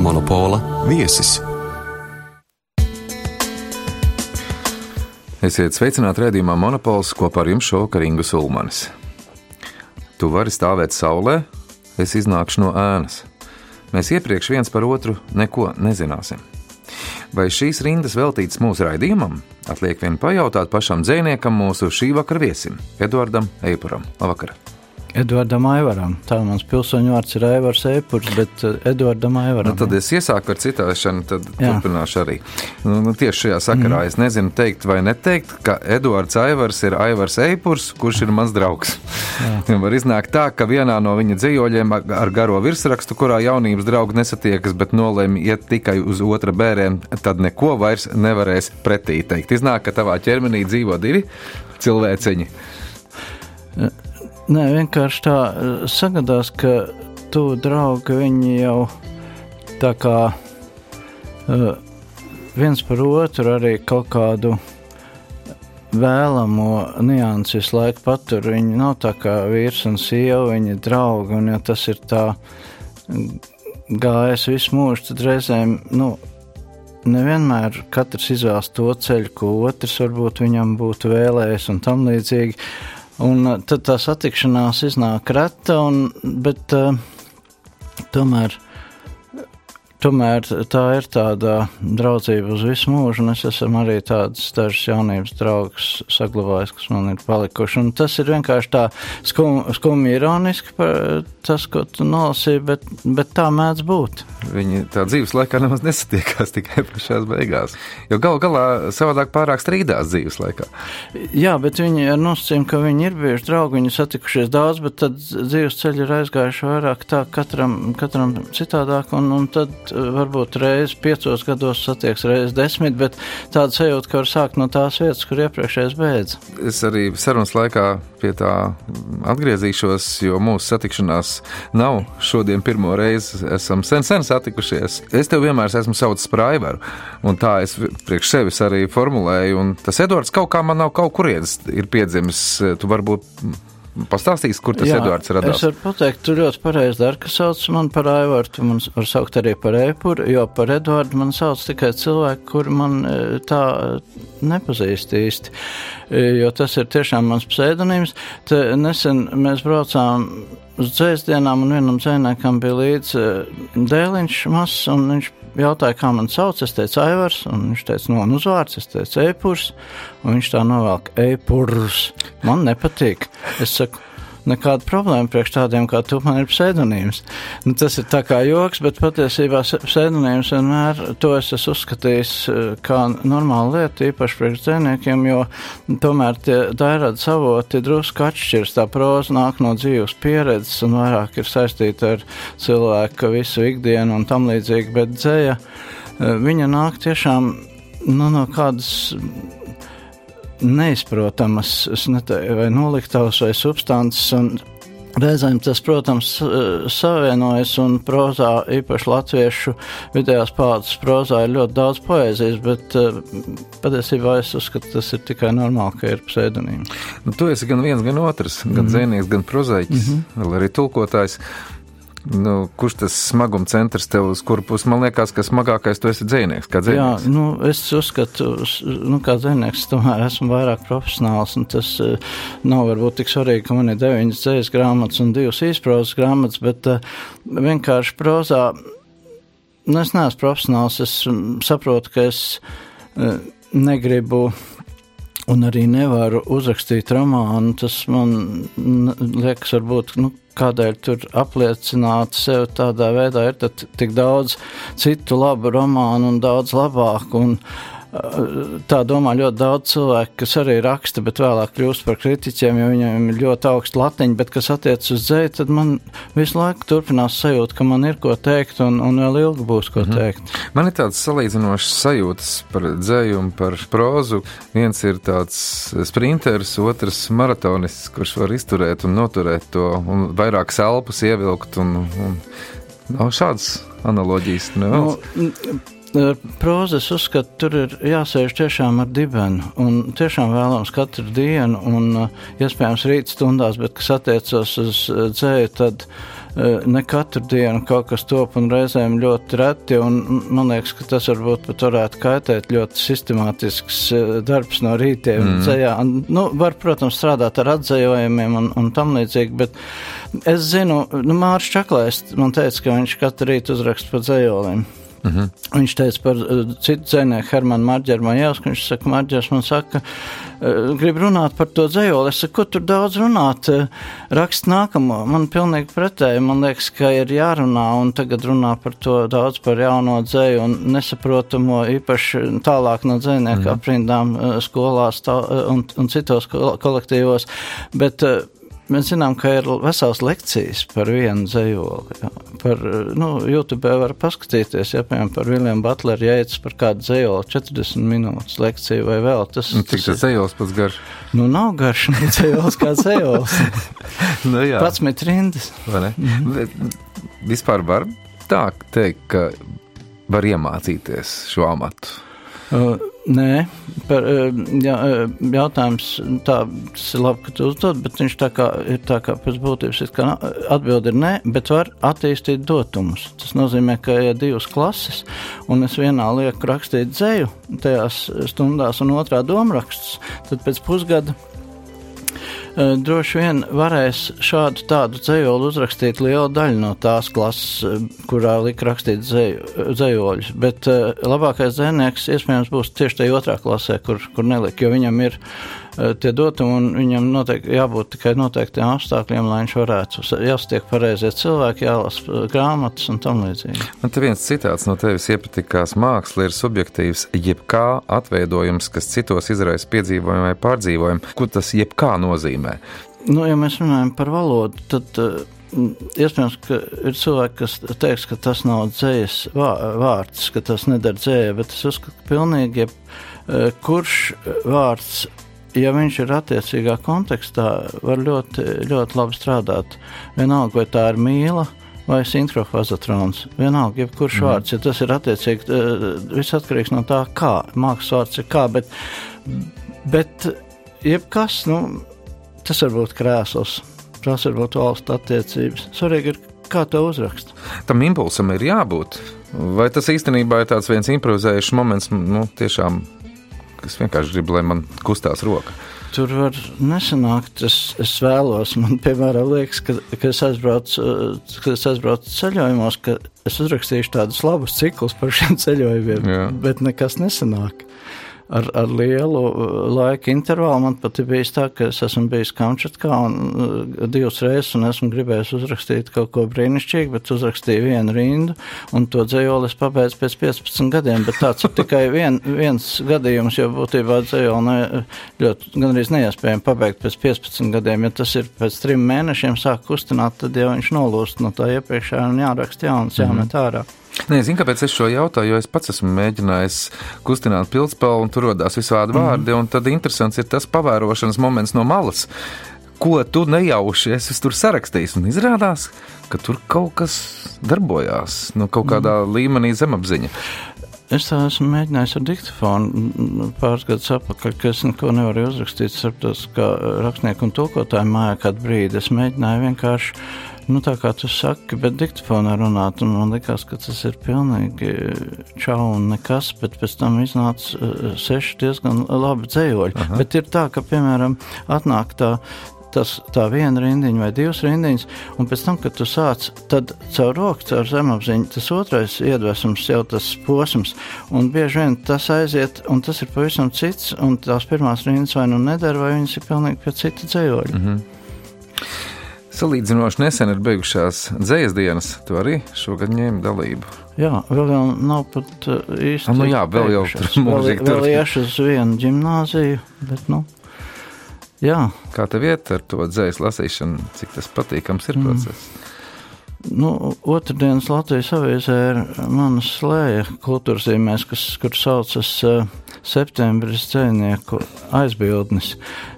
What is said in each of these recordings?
Monopola viesis. Esiet sveicināti redzējumā Monopols kopā ar jums šovakar Ingus Ulmanis. Tu vari stāvēt saulē, es iznākšu no ēnas. Mēs iepriekš viens par otru neko nezināsim. Vai šīs rindas veltītas mūsu raidījumam? Atliek vien pajautāt pašam dzēniekam, mūsu šī vakara viesim, Eduardam Eipuram. Labvakar! Edvardam Aivaram. Tā mans pilsoņu vārds ir Aivars Eipurs, bet uh, Edvardam Aivaram. Nu, tad es iesāku ar citāšanu, tad jā. turpināšu arī. Nu, nu, tieši šajā sakarā mm. es nezinu teikt vai neteikt, ka Edvards Aivars ir Aivars Eipurs, kurš ir mans draugs. Var iznākt tā, ka vienā no viņa dzīvoļiem ar garo virsrakstu, kurā jaunības draugi nesatiekas, bet nolēma iet tikai uz otra bērēm, tad neko vairs nevarēs pretī teikt. Iznāk, ka tavā ķermenī dzīvo divi cilvēciņi. Nē, vienkārši tā eh, sagadās, ka tu draugi viņi jau tā kā uh, viens par otru arī kaut kādu vēlamo nianses visu laiku patur. Viņi nav tā kā vīrs un sieva, viņi ir draugi, un ja tas ir tā gājis visu mūžu, tad reizēm, nu, nevienmēr katrs izvēlas to ceļu, ko otrs varbūt viņam būtu vēlējis un tam līdzīgi. Un uh, tad tā satikšanās iznāk reta, un, bet uh, tomēr, tomēr tā ir tāda draudzība uz visu mūžu, un es esmu arī tādas dažas jaunības draugus saglabājis, kas man ir palikuši. Un tas ir vienkārši tā skum, skumji ironiski par tas, ko tu nolasīji, bet, bet tā mēdz būt. Viņi tā dzīves laikā nemaz nesatiekās tikai pašās beigās. Jo galu galā savādāk pārāk strīdās dzīves laikā. Jā, bet viņi ar nosacījumu, ka viņi ir bijuši draugi, viņi satikušies daudz, bet tad dzīves ceļi ir aizgājuši vairāk tā katram, katram citādāk, un, un tad varbūt reizi piecos gados satieks reizi desmit, bet tāda sajūta, ka var sākt no tās vietas, kur iepriekšējais beidz. Es arī sarunas laikā pie tā atgriezīšos, jo mūsu satikšanās nav šodien pirmo reizi. Esam sen, sen satikušies. Es tev vienmēr esmu saucis par Aivaru, un tā es priekš sevis arī formulēju. Un tas Edvards kaut kā man nav kaut kurienes ir piedzimis. Tu varbūt pastāstīs, kur tas Jā, Edvards radās? Es varu pateikt, tu ļoti pareizi dari, ka sauc man par Aivaru, tu man var saukt arī par Eipuru, jo par Edvardu man sauc tikai cilvēki, kuri man e, tā nepazīst īsti, e, jo tas ir tiešām mans pseidonīms. Te nesen mēs braucām uz dzēsdienām, un vienam dzēniekam bija līdzi e, dēliņš mazs, un viņš jautāja, kā man sauc. Es teicu, Aivars, un viņš teica, no nu, uzvārds, es teicu, Eipurs, un viņš tā novelk, Eipurs. Man nepatīk. Es saku, nekāda problēma priekš tādiem kā tu, man ir pseidonīms. Nu, tas ir tā kā joks, bet patiesībā pseidonīms vienmēr to es esmu uzskatījis eh, kā normālu lietu, īpaši priekš dzēniekiem, jo tomēr tie dairādi savoti drusku atšķirs. Tā proza nāk no dzīves pieredzes un vairāk ir saistīta ar cilvēku visu ikdienu un tam līdzīgi, bet dzēja, eh, viņa nāk tiešām nu, no kādas neizprotamas vai noliktavas vai substances. Reizēm tas, protams, savienojas un prozā, īpaši latviešu vidējās paudzes prozā, ir ļoti daudz poēzijas, bet patiesībā es uzskatu, tas ir tikai normāli, ka ir pseidonīmi. Nu, tu esi gan viens, gan otrs, gan mm -hmm. dzēnieks, gan prozaiķis, mm -hmm. vēl arī tulkotājs. Nu, kurš tas smaguma centrs tev uz kuru pusi? Man liekas, ka smagākais tu esi dzinieks. Jā, nu, es uzskatu, nu, kā dzinieks, tomēr esmu vairāk profesionāls. Tas uh, nav varbūt tik svarīgi, ka man ir deviņas dzējas grāmatas un divas īsprozas grāmatas, bet uh, vienkārši prozā. Nu, es neesmu profesionāls, es saprotu, ka es uh, negribu un arī nevaru uzrakstīt romānu. Tas man liekas, varbūt. Nu, kādēļ tur apliecināt sevi tādā veidā, ir tik daudz citu labu romānu un daudz labāku. Un, uh, tā domā ļoti daudz cilvēku, kas arī raksta, bet vēlāk kļūst par kritiķiem, jo viņiem ir ļoti augsta latiņa, bet kas attiecas uz dzēju, tad man visu laiku turpinās sajūta, ka man ir ko teikt un, un vēl ilgi būs ko -hmm. teikt. Man ir tāds salīdzinošs sajūtas par dzēju un par prózu. Viens ir tāds sprinters, otrs maratonists, kurš var izturēt un noturēt to un vairākas elpas ievilkt un, un nav šādas analoģijas. Nu, Proza, es uzskatu, tur ir jāsēž tiešām ar dibenu un tiešām vēlams katru dienu un iespējams rīt stundās, bet kas attiecas uz dzēju, tad ne katru dienu kaut kas top un reizēm ļoti reti, un man liekas, ka tas varbūt pat varētu kaitēt ļoti sistemātisks darbs no rītiem mm. dzējā. Nu, var, protams, strādāt ar atzējojumiem un, un tam līdzīgi, bet es zinu, nu, Mārš Čaklēs man teica, ka viņš katru rītu uzraksta pa dzējoliem. Uh mhm. -huh. Viņš teica par uh, citu dzinieku, Hermanu Marģeru Majās, ka viņš saka, Marģers man saka, uh, grib runāt par to dzējoli. Es saku, ko tur daudz runāt, uh, rakst nākamo. Man pilnīgi pretēji, man liekas, ka ir jārunā un tagad runā par to daudz par jauno dzēju un nesaprotamo īpaši tālāk no dzēnieku uh -huh. aprindām skolās tā, un, un citos kolektīvos. Bet, Mēs zinām, ka ir vesels lekcijas par vienu dzējoli. Jā. Par, nu, YouTube var paskatīties, ja piemēram par Viljumu Butleru jēdz par kādu dzējoli 40 minūtes lekciju vai vēl. Tas, nu, cik tas dzējols pats garš? Nu, nav garš, ne dzējols kā dzējols. nu, jā. Pats met rindas. Vai ne? Mm -hmm. Vispār var tā teikt, ka var iemācīties šo amatu. Uh, Nē, par, jā, jautājums tāds ir labi, ka tu uzdod, bet viņš tā kā ir tā kā pēc būtības, kā atbildi ir nē, bet var attīstīt dotumus. Tas nozīmē, ka ir divas klases, un es vienā lieku rakstīt dzēju tajās stundās un otrā domrakstus, tad pēc pusgada droši vien varēs šādu tādu dzējoli uzrakstīt liela daļa no tās klases, eh, kurā lika rakstīt dzējoļus. Bet uh, labākais dzēnieks iespējams būs tieši tajā otrā klasē, kur, kur nelika, jo viņam ir tie dotumi un viņam noteikti jābūt tikai noteiktiem apstākļiem, lai viņš varētu jāstiek pareizie cilvēki, jālasa grāmatas un tam līdzīgi. Man te viens citāts no tevis iepatikās māksla ir subjektīvs jebkā atveidojums, kas citos izraisa piedzīvojumu vai pārdzīvojumu. Ko tas jebkā nozīmē? Nu, ja mēs runājam par valodu, tad uh, iespējams, ka ir cilvēki, kas teiks, ka tas nav dzējas vārds, ka tas nedara dzēja, bet es uzskatu, ka pilnīgi jeb, uh, kurš vārds, ja viņš ir attiecīgā kontekstā, var ļoti, ļoti labi strādāt. Vienalga, vai tā ir mīla vai sinhrofazatrons. Vienalga, jebkurš mm. vārds, ja tas ir attiecīgi, uh, viss atkarīgs no tā, kā mākslas vārds ir kā, bet, bet jebkas, nu, Tas var būt krēsls, tas var būt valsts attiecības. Svarīgi ir, kā to uzrakst. Tam impulsam ir jābūt. Vai tas īstenībā ir tāds viens improvizējušs moments, nu, tiešām, kas vienkārši grib, lai man kustās roka? Tur var nesanākt. Es, es vēlos, man piemēram, liekas, ka, ka es aizbraucu, kad es aizbraucu ceļojumos, ka es uzrakstīšu tādus labus ciklus par šiem ceļojumiem, Jā. bet nekas nesanāk ar, ar lielu uh, laika intervālu. Man pat ir bijis tā, ka es esmu bijis Kamčatkā un uh, divas reizes un esmu gribējis uzrakstīt kaut ko brīnišķīgu, bet uzrakstīju vienu rindu un to dzējoli es pabeidzu pēc 15 gadiem, bet tāds ir tikai vien, viens gadījums, jo būtībā dzējoli ne, ļoti gandrīz neiespējami pabeigt pēc 15 gadiem. Ja tas ir pēc trim mēnešiem sāk kustināt, tad jau viņš nolūst no tā iepriekšējā un jāraksta jauns, jāmet ārā. Mm -hmm. Nē, zinu, kāpēc es šo jautāju, jo es pats esmu mēģinājis kustināt pildspēlu, un tur radās visādi mm -hmm. vārdi, un tad interesants ir tas pavērošanas moments no malas. Ko tu nejauši esi tur sarakstījis, un izrādās, ka tur kaut kas darbojās, nu, kaut kādā mm. līmenī zemapziņa. Es tā esmu mēģinājis ar diktafonu pāris gadus atpakaļ, ka es neko nevaru uzrakstīt starptautiskā rakstnieku un tulkotāju mājā kādu brīdi. Es mēģināju vienkārši Nu, tā kā tu saki, bet diktatūrā runāt, un man liekas, ka tas ir pilnīgi čau un nekas, bet pēc tam iznāca uh, seši diezgan labi dzējoļi. Aha. Bet ir tā, ka, piemēram, atnāk tā tas, tā viena rindiņa vai divas rindiņas, un pēc tam, kad tu sāc, tad caur roku, caur zemapziņu, tas otrais iedvesms, jau tas posms, un bieži vien tas aiziet, un tas ir pavisam cits, un tās pirmās rindas vai nu nedara, vai viņas ir pilnīgi pie cita dzējoļa. Mm -hmm. Salīdzinoši nesen ir beigušās dzīslas dienas. Tu arī šogad ņēmi dalību. Jā, vēl jau nav pat uh, īsti. Nu, jā, vēl jau tur mūžīgi. Vēl, vēl iešu uz vienu ģimnāziju, bet, nu, jā. Kā tev iet ar to dzīslas lasīšanu, cik tas patīkams ir mm. process? Nu, otrdienas Latvijas avīzē ir manas slēja kultūras zīmēs, kas, kur saucas uh, septembris dzēnieku aizbildnis.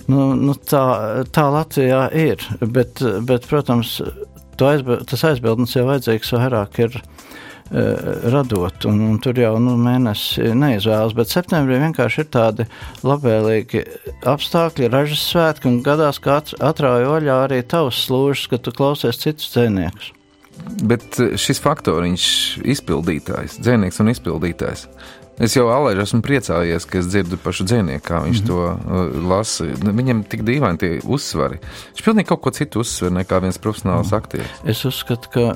Nu, nu tā, tā Latvijā ir, bet, bet protams, aizbild, tas aizbildnis jau vajadzīgs vairāk ir radot, un, un tur jau nu, mēnesi neizvēlas, bet septembrī vienkārši ir tādi labvēlīgi apstākļi, ražas svētki, un gadās, ka atrauja oļā arī tavs slūžas, ka tu klausies citus dzēniekus. Bet šis faktoriņš, izpildītājs, dzēnieks un izpildītājs. Es jau alēži esmu priecājies, ka es dzirdu pašu dzinieku, kā viņš mm -hmm. to uh, lasa. Viņam tik dīvaini tie uzsvari. Viņš pilnīgi kaut ko citu uzsver nekā viens profesionāls mm. aktieris. Es uzskatu, ka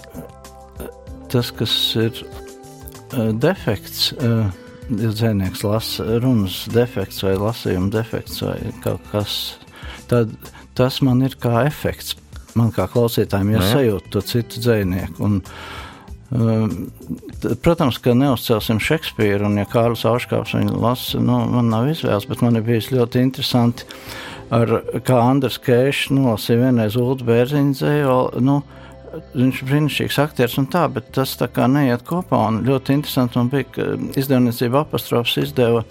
tas, kas ir uh, defekts, uh, ja dzēnieks lasa runas defekts vai lasījuma defekts vai kaut kas, tad tas man ir kā efekts. Man kā klausītājiem ir sajūta to citu dzēnieku. Uh, protams, ka neuzcelsim Šekspīru, un ja Kārlis Auškāps viņu lasa, nu, man nav izvēles, bet man ir bijis ļoti interesanti, ar, kā Andrs Kēšs nolasīja vienreiz Uldu Bērziņu dzēju, nu, uh, viņš ir brīnišķīgs aktieris un tā, bet tas tā kā neiet kopā. Un ļoti interesanti man bija, ka izdevniecība apostrofs izdeva.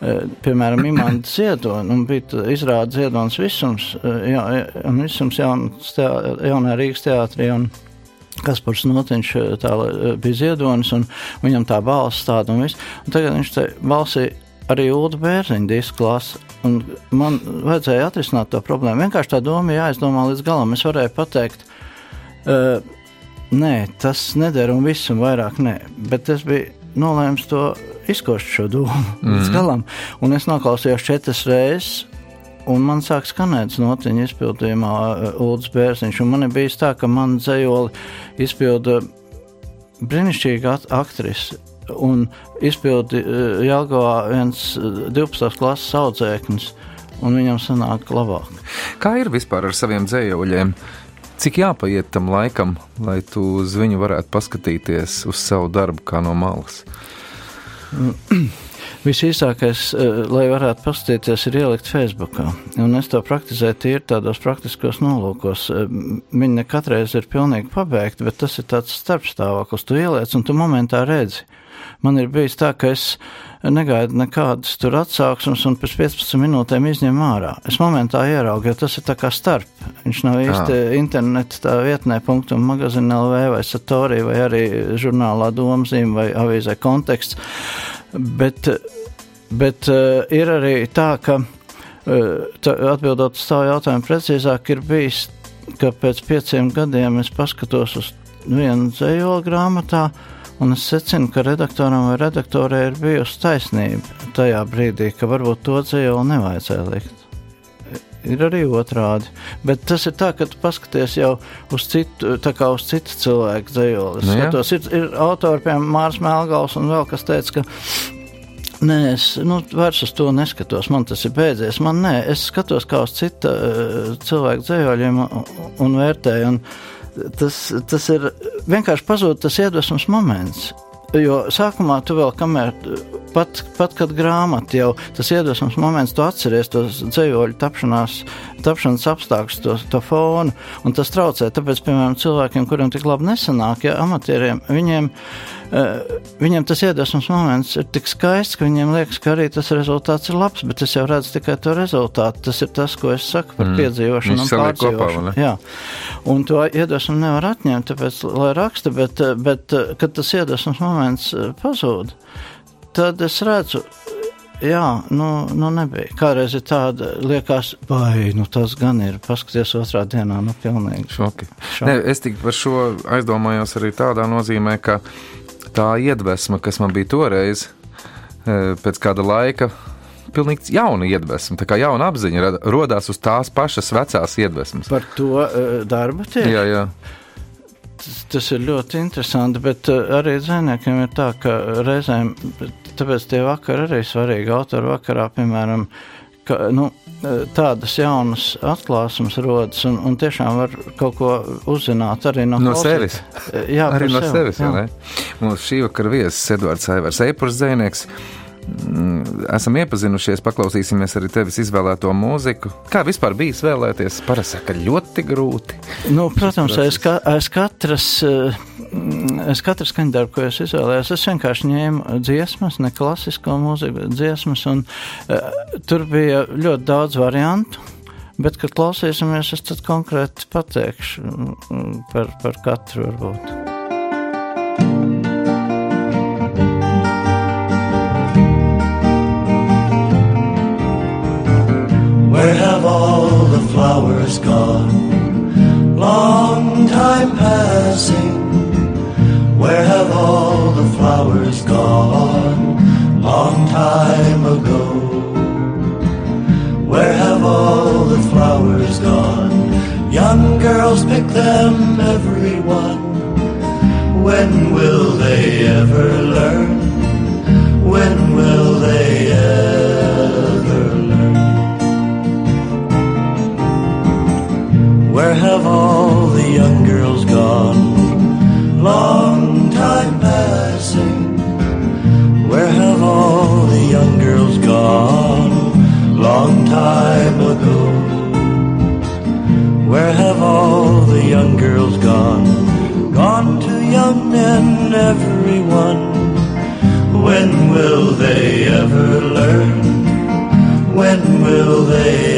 E, piemēram, Imants Ziedonis, un bija izrāda Ziedonis visums, e, jā, un visums teā, jaunā Rīgas teātrī, un Kaspars Notiņš e, tā bija Ziedonis, un viņam tā balss tāda un viss. Un tagad viņš te balsī arī Ulu Bērziņu. Un man vajadzēja atrisināt to problēmu. Vienkārši tā doma jāizdomā līdz galam. Es varēju pateikt, Uh, nē, tas neder un viss, un vairāk nē. Bet es biju nolēmis to izkost šo domu mm -hmm. līdz galam. Un es noklausījos četras reizes. Un man sāk skanēt notiņa izpildījumā uh, Ulrichs Bērziņš. Man ir bijis tā, ka man dzējoli izpilda brīnišķīga aktrise. Un izpildi uh, Jālgavā viens 12. klases audzēknis, un viņam sanāk labāk. Kā ir vispār ar saviem dzējoļiem? Cik jāpaiet tam laikam, lai tu uz viņu varētu paskatīties uz savu darbu kā no malas? Visīsākais, eh, lai varētu paskatīties, ir ielikt Facebookā. Un es to praktizēju tīri tādos praktiskos nolūkos. Eh, viņi ne katreiz ir pilnīgi pabeigti, bet tas ir tāds starpstāvoklis. Tu ieliec un tu momentā redzi. Man ir bijis tā, ka es negaidu nekādas tur atsauksmes, un pēc 15 minūtēm izņem ārā. Es momentā ieraugu, jo tas ir tā kā starp. Viņš nav īsti ah. interneta tā vietnē, punktu magazīna LV vai Satorī vai arī žurnālā domzīme vai avīzē konteksts. Bet, bet uh, ir arī tā, ka uh, tā, atbildot uz tavu jautājumu precīzāk, ir bijis, ka pēc pieciem gadiem es paskatos uz vienu dzējola grāmatā, Un es secinu, ka redaktoram vai redaktorai ir bijusi taisnība tajā brīdī, ka varbūt to dzīvo nevajadzēja likt. Ir arī otrādi. Bet tas ir tā, ka tu paskaties jau uz citu, uz citu cilvēku dzīvoli. Nu, skatos, ir, ir autori, piemēram, Mārs Melgals un vēl kas teica, ka Nē, es nu, vairs uz to neskatos. Man tas ir beidzies. Man nē, es skatos kā uz citu uh, cilvēku dzīvoļiem un, un vērtēju. Un, tas, tas ir vienkārši pazūd tas iedvesmas moments. Jo sākumā tu vēl, kamēr pat, pat kad grāmata jau tas iedvesmas moments, tu atceries tos dzējoļu tapšanās, tapšanas apstākļus, to, to fonu, un tas traucē. Tāpēc, piemēram, cilvēkiem, kuriem tik labi nesanāk, ja amatieriem, viņiem uh, Eh, viņam tas iedvesmas moments ir tik skaists, ka viņiem liekas, ka arī tas rezultāts ir labs, bet es jau redzu tikai to rezultātu. Tas ir tas, ko es saku par mm. piedzīvošanu un pārdzīvošanu. Kopā, Jā, un to iedvesmu nevar atņemt, tāpēc, lai raksta, bet, eh, bet eh, kad tas iedvesmas moments pazūd, tad es redzu, Jā, nu, nu nebija. Kādreiz ir tāda, liekas, vai nu, tas gan ir. Paskaties, otrā dienā, nu, pilnīgi. Šoki. Šoki. Ne, es tik par šo aizdomājos arī tādā nozīmē, ka tā iedvesma, kas man bija toreiz, e, pēc kāda laika, pilnīgi jauna iedvesma, tā kā jauna apziņa radās uz tās pašas vecās iedvesmas. Par to uh, darbu tiek? Jā, jā. Tas, ir ļoti interesanti, bet uh, arī dziniekiem ir tā, ka reizēm, tāpēc tie vakari arī svarīgi, autoru vakarā, piemēram, ka, nu, tādas jaunas atklāsmes rodas, un, un tiešām var kaut ko uzzināt arī no, no sevis. Jā, arī no sev, sevis. Jā. Mums šī vakara viesis Edvards Aivars, Eipurs Zēnieks. Mm, esam iepazinušies, paklausīsimies arī tevis izvēlēto mūziku. Kā vispār bija izvēlēties? Parasti ļoti grūti. Nu, protams, aiz, ka, aiz katras, mm, aiz katras skaņdarbu, ko es izvēlējos, es vienkārši ņēmu dziesmas, ne klasisko mūziku, bet dziesmas, un uh, tur bija ļoti daudz variantu. Bet, kad klausīsimies, es tad konkrēti pateikšu mm, par, par katru varbūt. Flowers gone? Long time passing. Where have all the flowers gone? Long time ago. Where have all the flowers gone? Young girls pick them, everyone. When will they ever learn? Ever learn? When will they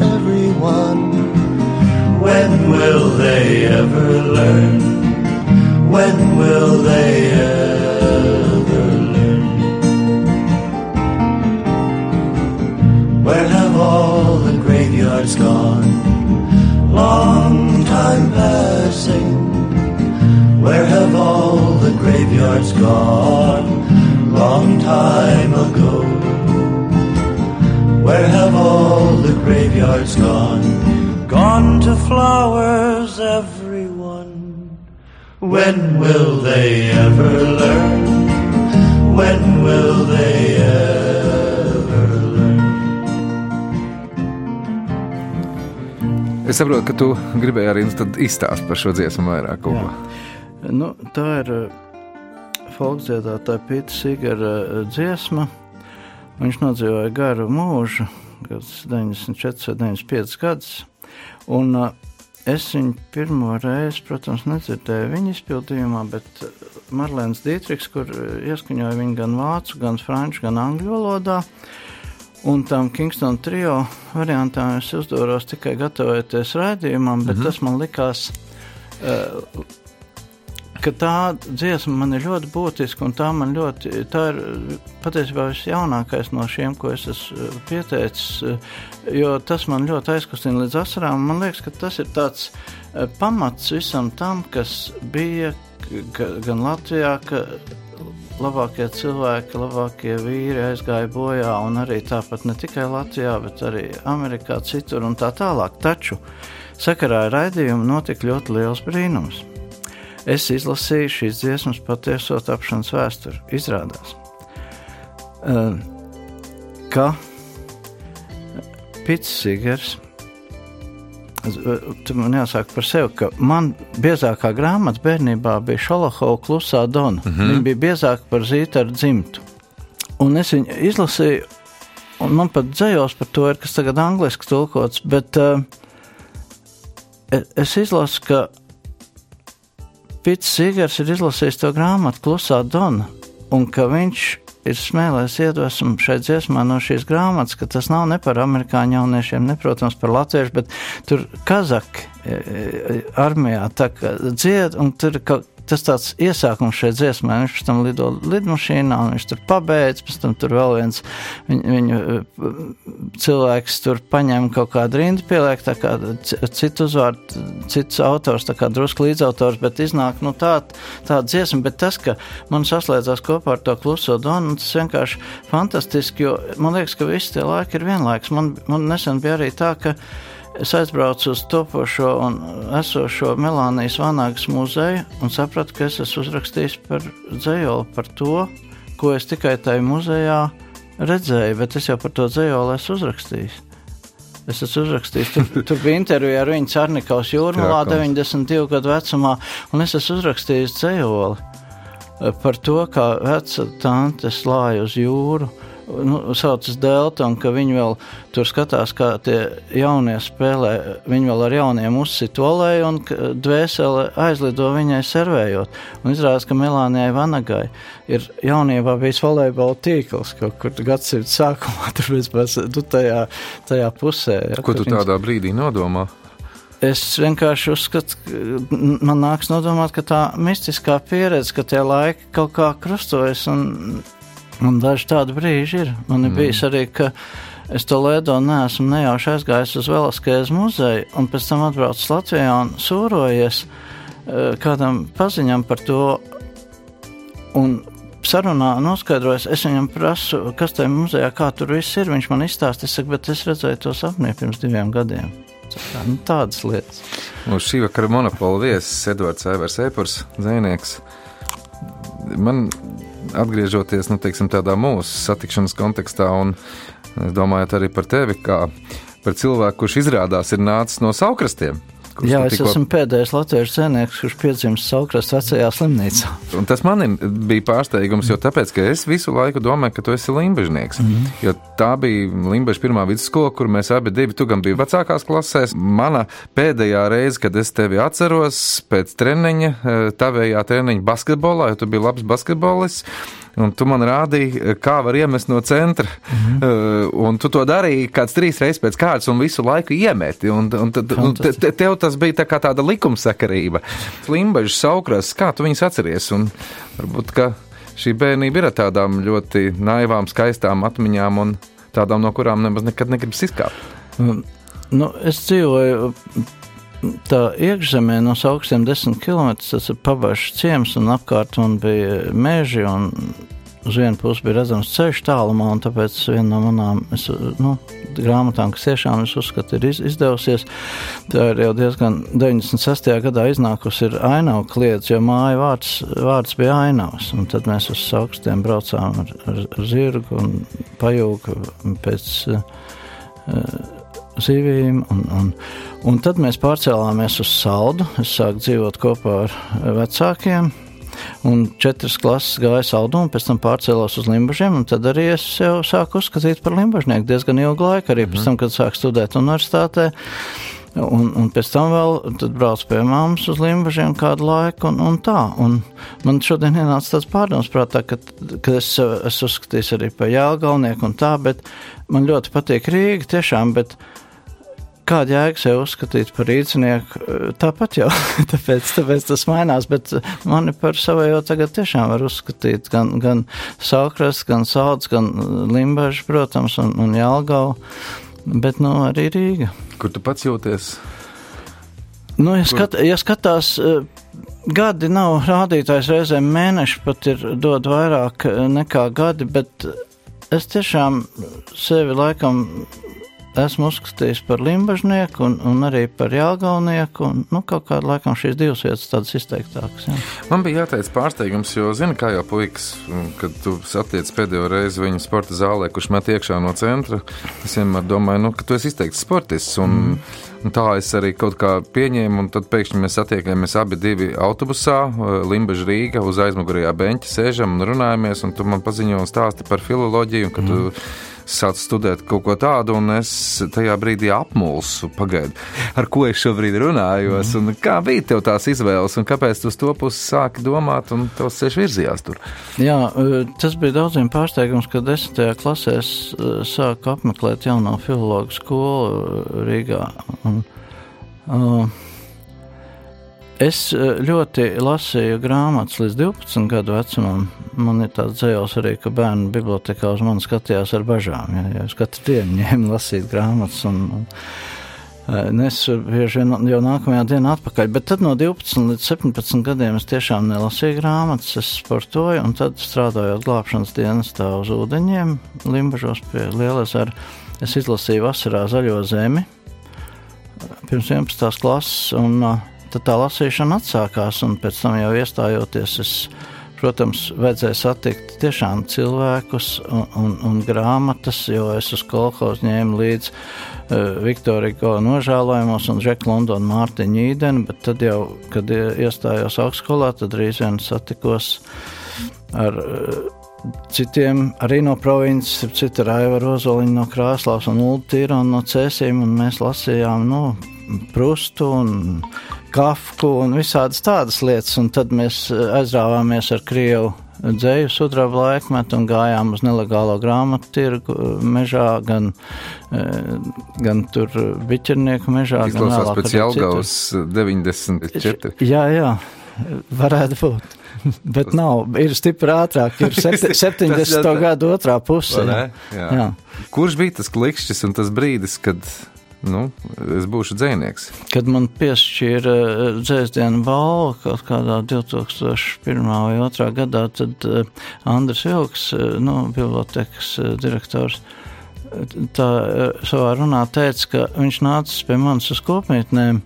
everyone. When will they ever learn? When will they ever learn? Where have all the graveyards gone? Long time passing. Where have all the graveyards gone? Long time ago. Graveyards gone? Gone to flowers, everyone. When will they ever learn? When will they ever learn? Es saprotu, ka tu gribēji arī izstāstīt par šo dziesmu vairāk. Kopā. Nu, tā ir folkdziedātāja Pita Sigara dziesma. Viņš nodzīvoja garu mūžu, 94 vai 95 gadus. Un es viņu pirmo reizi, protams, nedzirdēju viņa izpildījumā, bet Marlēns Dietriks, kur ieskaņoja viņu gan vācu, gan franču, gan angļu valodā. Un tam Kingston trio variantām es uzdoros tikai gatavojoties raidījumam, bet mm -hmm. tas man likās, uh, ka tā dziesma man ir ļoti būtiska, un tā ļoti, tā ir patiesībā visjaunākais no šiem, ko es esmu pieteicis, jo tas man ļoti aizkustina līdz asarām. Man liekas, ka tas ir tāds pamats visam tam, kas bija gan Latvijā, ka labākie cilvēki, labākie vīri aizgāja bojā, un arī tāpat ne tikai Latvijā, bet arī Amerikā, citur un tā tālāk. Taču sakarā ar raidījumu notika ļoti liels brīnums. Es izlasīju šīs dziesmas patieso tapšanas vēsturi. Izrādās, ka Pits Sigers Tur man jāsaka par sevi, ka man biezākā grāmata bērnībā bija Šalahova klusā Dona. Mm -hmm. Viņa bija biezāka par zītu ar dzimtu. Un es viņu izlasīju, un man pat dzējos par to ir, kas tagad angliski tulkots, bet uh, es izlasu, ka Pits Sigars ir izlasījis to grāmatu klusā Dona, un ka viņš ir smēlējis iedvesmu šai dziesmā no šīs grāmatas, ka tas nav ne par amerikāņu jauniešiem, ne, protams, par latviešu, bet tur kazaki armijā tā kā dzied, un tur kaut tas tāds iesākums šai dziesmai. Viņš tam lido lidmašīnā, un viņš tur pabeidz, pēc tam tur vēl viens viņu, viņu cilvēks tur paņem kaut kādu rindu, pieliek tā kā citu uzvārdu, cits autors, tā kā drusku līdzautors, bet iznāk, nu tā, tā dziesma, bet tas, ka man saslēdzās kopā ar to kluso donu, tas vienkārši fantastiski, jo man liekas, ka visi tie laiki ir vienlaiks. Man, man nesen bija arī tā, ka es aizbraucu uz topošo un esošo Melānijas Vanāgas muzeju un sapratu, ka es esmu uzrakstījis par dzējoli, par to, ko es tikai tajā muzejā redzēju, bet es jau par to dzējoli esmu uzrakstījis. Es esmu uzrakstījis, tur, tur bija intervija ar viņu Cārnikaus jūrmalā 92 gadu vecumā, un es esmu uzrakstījis dzējoli par to, kā veca tante slāja uz jūru nu, saucas Delta, un ka viņi vēl tur skatās, kā tie jaunie spēlē. Viņi vēl ar jauniem uzsit olēju, un dvēseli aizlido viņai servējot. Un izrādās, ka Melānijai Vanagai ir jaunībā bijis volejbola tīkls kaut kur gadsimta sākumā, tur vispār tu tajā, tajā pusē. Ja, Ko tu tādā viņas... brīdī nodomā? Es vienkārši uzskatu, ka man nāks nodomāt, ka tā mistiskā pieredze, ka tie laiki kaut kā krustojas un Un daži tādi brīži ir. Man ir mm. bijis arī, ka es to Lēdo neesmu nejauši aizgājis uz Velaskējas muzeju, un pēc tam atbraucis Latvijā un sūrojies eh, kādam paziņam par to. Un sarunā noskaidrojis, es viņam prasu, kas tajā muzejā, kā tur viss ir. Viņš man izstāsta, es saku, bet es redzēju to sapni pirms diviem gadiem. Tā, nu, tādas lietas. Uz šī vakara monopola viesis Edvards Evers Epurs, dzēnieks. Man atgriežoties nu, teiksim, tādā mūsu satikšanas kontekstā, un domājot arī par tevi, kā par cilvēku, kurš izrādās ir nācis no saukrastiem. Jā, es tikko... esmu pēdējais latviešu cienīgs, kurš piedzimis Saukrasta vecajā slimnīcā. Un tas man bija pārsteigums, jo tāpēc, ka es visu laiku domāju, ka tu esi limbažnieks. Mm -hmm. Jo tā bija Limbaģa pirmā vidusskola, kur mēs abi divi, tu gan biji vecākās klasēs. Mana pēdējā reize, kad es tevi atceros pēc treniņa, eh, tavējā treniņa basketbolā, jo tu biji labs basketbolists un tu man rādīji, kā var iemest no centra. Mm -hmm. uh, un tu to darīji kāds trīs reizes pēc kārtas un visu laiku iemeti. Un, un tad, un te, te, tev tas bija tā tāda likumsakarība. Limbaģis, saukras, kā tu viņus atceries? Un varbūt, ka šī bērnība ir ar tādām ļoti naivām, skaistām atmiņām un tādām, no kurām nemaz nekad negribas izkāpt. Nu, es dzīvoju tā iekšzemē no augstiem desmit km tas ir pabažs ciems un apkārt un bija meži uz vienu pusi bija redzams ceļš tālumā, un tāpēc viena no manām es, nu, grāmatām, kas tiešām es uzskatu, ir iz, izdevusies, tā ir jau diezgan 96. gadā iznākusi ir ainavu kliedz, jo māja vārds, vārds bija ainavs, un tad mēs uz augstiem braucām ar, ar zirgu un pajūgu pēc uh, zivīm. Un, un, un tad mēs pārcēlāmies uz saldu. Es sāku dzīvot kopā ar vecākiem. Un četras klases gāja saldu, un pēc tam pārcēlos uz limbažiem. Tad arī es jau sāku uzskatīt par limbažnieku diezgan ilgu laiku, arī pēc mhm. tam, kad sāku studēt universitātē. Un, un pēc tam vēl braucu pie māmas uz limbažiem kādu laiku, un, un tā. Un man šodien ienāca tāds pārdoms prātā, ka, ka es esmu uzskatījis arī par jēlgalnieku un tā, bet man ļoti patīk Rīga tiešām, bet uh, kāda jēga sev uzskatīt par rīznieku, tāpat jau tāpēc, tāpēc tas mainās, bet mani par savējo tagad tiešām var uzskatīt gan, gan Saukras, gan Sauds, gan Limbaži, protams, un, un Jālgau, bet nu arī Rīga. Kur tu pats jūties? Nu, ja, skat, ja skatās, gadi nav rādītājs reizēm mēneši pat ir dod vairāk nekā gadi, bet es tiešām sevi laikam esmu uzskatījis par limbažnieku un, un arī par jāgalnieku. Un, nu, kaut kā laikam šīs divas vietas tādas izteiktākas. Jā. Man bija jāteic pārsteigums, jo zini, kā jau puikas, kad tu satiec pēdējo reizi viņu sporta zālē, kurš met iekšā no centra, es vienmēr domāju, nu, ka tu esi izteikts sportists. Un, mm. Un tā es arī kaut kā pieņēmu, un tad pēkšņi mēs satiekamies abi divi autobusā, Limbaģa Rīga, uz aizmugurējā beņķa sēžam un runājamies, un tu man paziņo un stāsti par filoloģiju, un ka mm. tu sācu studēt kaut ko tādu, un es tajā brīdī apmulsu, pagaidu, ar ko es šobrīd runājos, mm. un kā bija tev tās izvēles, un kāpēc tu uz to pusi sāki domāt, un tavs ceļš virzījās tur? Jā, e, tas bija daudziem pārsteigums, kad desmitajā klasē es e, sāku apmeklēt jauno filologu skolu e, Rīgā. Un, uh, Es eh, ļoti lasīju grāmatas līdz 12 gadu vecumam. Man ir tāds dzējos arī, ka bērnu bibliotekā uz mani skatījās ar bažām. Ja, ja es katru dienu ņēmu lasīt grāmatas. Un, un, eh, Es bieži vien jau nākamajā dienā atpakaļ, bet tad no 12 līdz 17 gadiem es tiešām nelasīju grāmatas, es sportoju, un tad strādājot glābšanas dienestā uz ūdeņiem, Limbažos pie Lielezera, es izlasīju vasarā zaļo zemi, pirms 11. klases, un tad tā lasīšana atsākās, un pēc tam jau iestājoties, es, protams, vajadzēja satikt tiešām cilvēkus un, un, un grāmatas, jo es uz kolhozu ņēmu līdzi uh, Viktoriju Go nožēlojumos un Džeku Londonu Mārtiņu Īdeni, bet tad jau, kad iestājos augstskolā, tad drīz vien satikos ar uh, citiem arī no provinces, citu Raiva Rozoliņu no Krāslavas un Ulu Tīra un no Cēsīm, un mēs lasījām, nu, Prustu un Kafku un visādas tādas lietas, un tad mēs eh, aizrāvāmies ar Krievu dzēju sudraba laikmetu un gājām uz nelegālo grāmatu tirgu eh, mežā, gan, eh, gan tur biķernieku mežā. Izklausās pēc Jelgavas 94. Jā, jā, varētu būt. Bet nav, ir stipri ātrāk, ir 70. gadu otrā puse. Jā. Jā. Jā. Kurš bija tas klikšķis un tas brīdis, kad nu, es būšu dzinieks. Kad man piešķīra eh, dzēsdienu balvu kaut kādā 2001. vai 2002. gadā, tad eh, Andris Vilks, eh, nu, bibliotekas direktors, tā savā runā teica, ka viņš nācis pie manis uz kopmītnēm.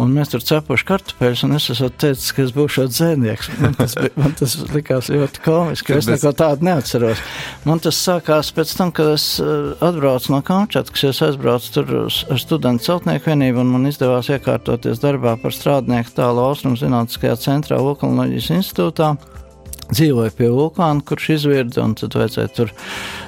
Un mēs tur cepuši kartupeļus, un es esmu teicis, ka es būšu dzēnieks. Man tas, bija, man tas likās ļoti komiski, jo es neko tādu neatceros. Man tas sākās pēc tam, kad es eh, atbraucu no Kamčatkas, es aizbraucu tur ar studentu celtnieku vienību, un man izdevās iekārtoties darbā par strādnieku tālu Austrum zinātniskajā centrā Vulkanoloģijas institūtā dzīvoja pie vulkāna, kurš izvirda, un tad vajadzēja tur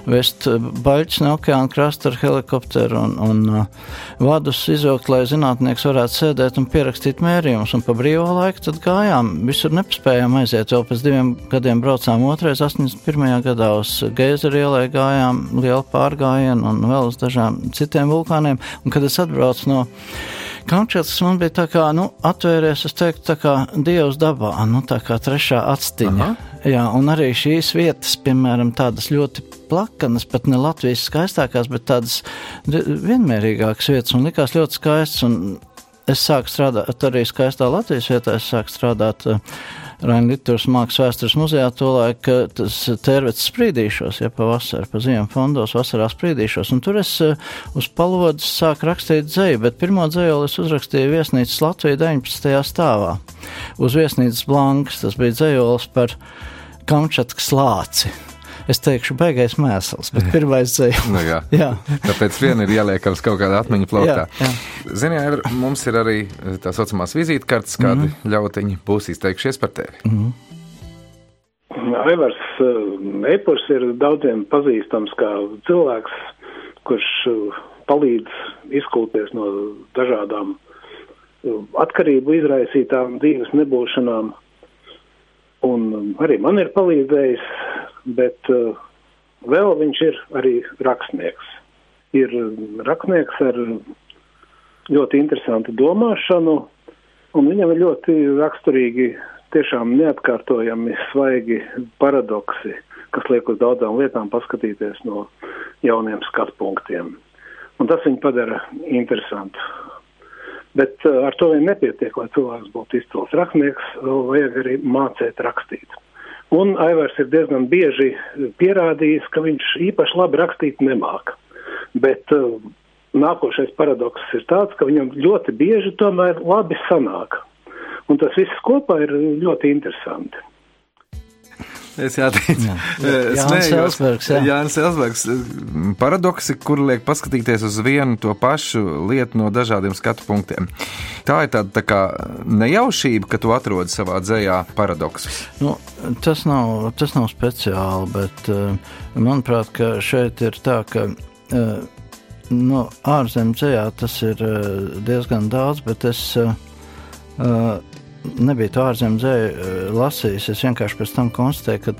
vest eh, baļķus no okeāna krasta ar helikopteru un, un uh, vadus izvilkt, lai zinātnieks varētu sēdēt un pierakstīt mērījumus. Un pa brīvo laiku tad gājām, visur nepaspējām aiziet, vēl pēc diviem gadiem braucām otrais, 81. gadā uz Geizeru ielai gājām lielu pārgājienu un vēl uz dažām citiem vulkāniem. Un kad es atbraucu no Kamčats man bija tā kā, nu, atvērties, es teiktu, tā kā dievs dabā, nu, tā kā trešā atstiņa. Aha. Jā, un arī šīs vietas, piemēram, tādas ļoti plakanas, pat ne Latvijas skaistākās, bet tādas vienmērīgākas vietas, un likās ļoti skaistas, un es sāku strādāt arī skaistā Latvijas vietā, es sāku strādāt uh, Literatūras mākslas vēstures muzejā tolaik, tas tērvets sprīdīšos, ja pavasarī, pa ziemu fondos, vasarā sprīdīšos, un tur es eh, uz palodas sāku rakstīt dzēju, bet pirmo dzējoli es uzrakstīju viesnīcas Latvijā 19. stāvā. Uz viesnīcas blankas tas bija dzējolis par Kamčatkas lāci es teikšu, beigais mēsls, bet pirmais ceļš. nu, jā. jā. Tāpēc vien ir jāliekams kaut kāda atmiņa plauktā. Ziniet, mums ir arī tā saucamās vizītkartes, kādi mm -hmm. ļautiņi būs izteikšies par tevi. Mm -hmm. Aivars eh, Epurs ir daudziem pazīstams kā cilvēks, kurš eh, palīdz izkulties no dažādām eh, atkarību izraisītām dzīves nebūšanām. Un arī man ir palīdzējis bet uh, vēl viņš ir arī rakstnieks. Ir rakstnieks ar ļoti interesantu domāšanu, un viņam ir ļoti raksturīgi, tiešām neatkārtojami svaigi paradoksi, kas liek uz daudzām lietām paskatīties no jauniem skatu punktiem. Un tas viņu padara interesantu. Bet ar to vien nepietiek, lai cilvēks būtu izcils rakstnieks, vajag arī mācīt rakstīt. Un Aivars ir diezgan bieži pierādījis, ka viņš īpaši labi rakstīt nemāk. Bet uh, nākošais paradoks ir tāds, ka viņam ļoti bieži tomēr labi sanāk. Un tas viss kopā ir ļoti interesanti. Es jāteicu, jā. Jānis Elsbergs. Jānis Elsbergs. Paradoksi, kur liek paskatīties uz vienu to pašu lietu no dažādiem skatu punktiem. Tā ir tāda tā kā nejaušība, ka tu atrodi savā dzējā paradoksus. Nu, tas, nav, tas nav speciāli, bet manuprāt, ka šeit ir tā, ka. No ārzemju dzējā tas ir diezgan daudz, bet es uh, nebija to ārzemju dzēju lasījis. Es vienkārši pēc tam konstatēju, ka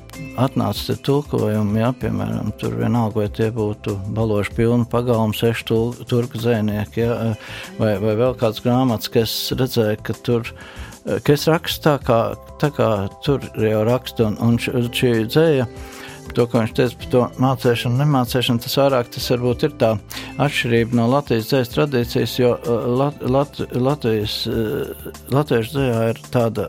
atnāca te tulkojumi, jā, piemēram, tur vienalga, vai tie būtu baloši pilni pagalmu, seši tul, turku dzēnieki, eh, vai, vai vēl kāds grāmatas, ka es redzēju, ka tur, eh, ka es rakstu tā kā, tā kā tur jau rakstu, un, un šī dzēja to, ko viņš teica par to mācīšanu, nemācīšanu, tas vairāk tas varbūt ir tā atšķirība no Latvijas dzējas tradīcijas, jo uh, Lat, Lat, Latvijas, uh, latviešu dzējā ir tāda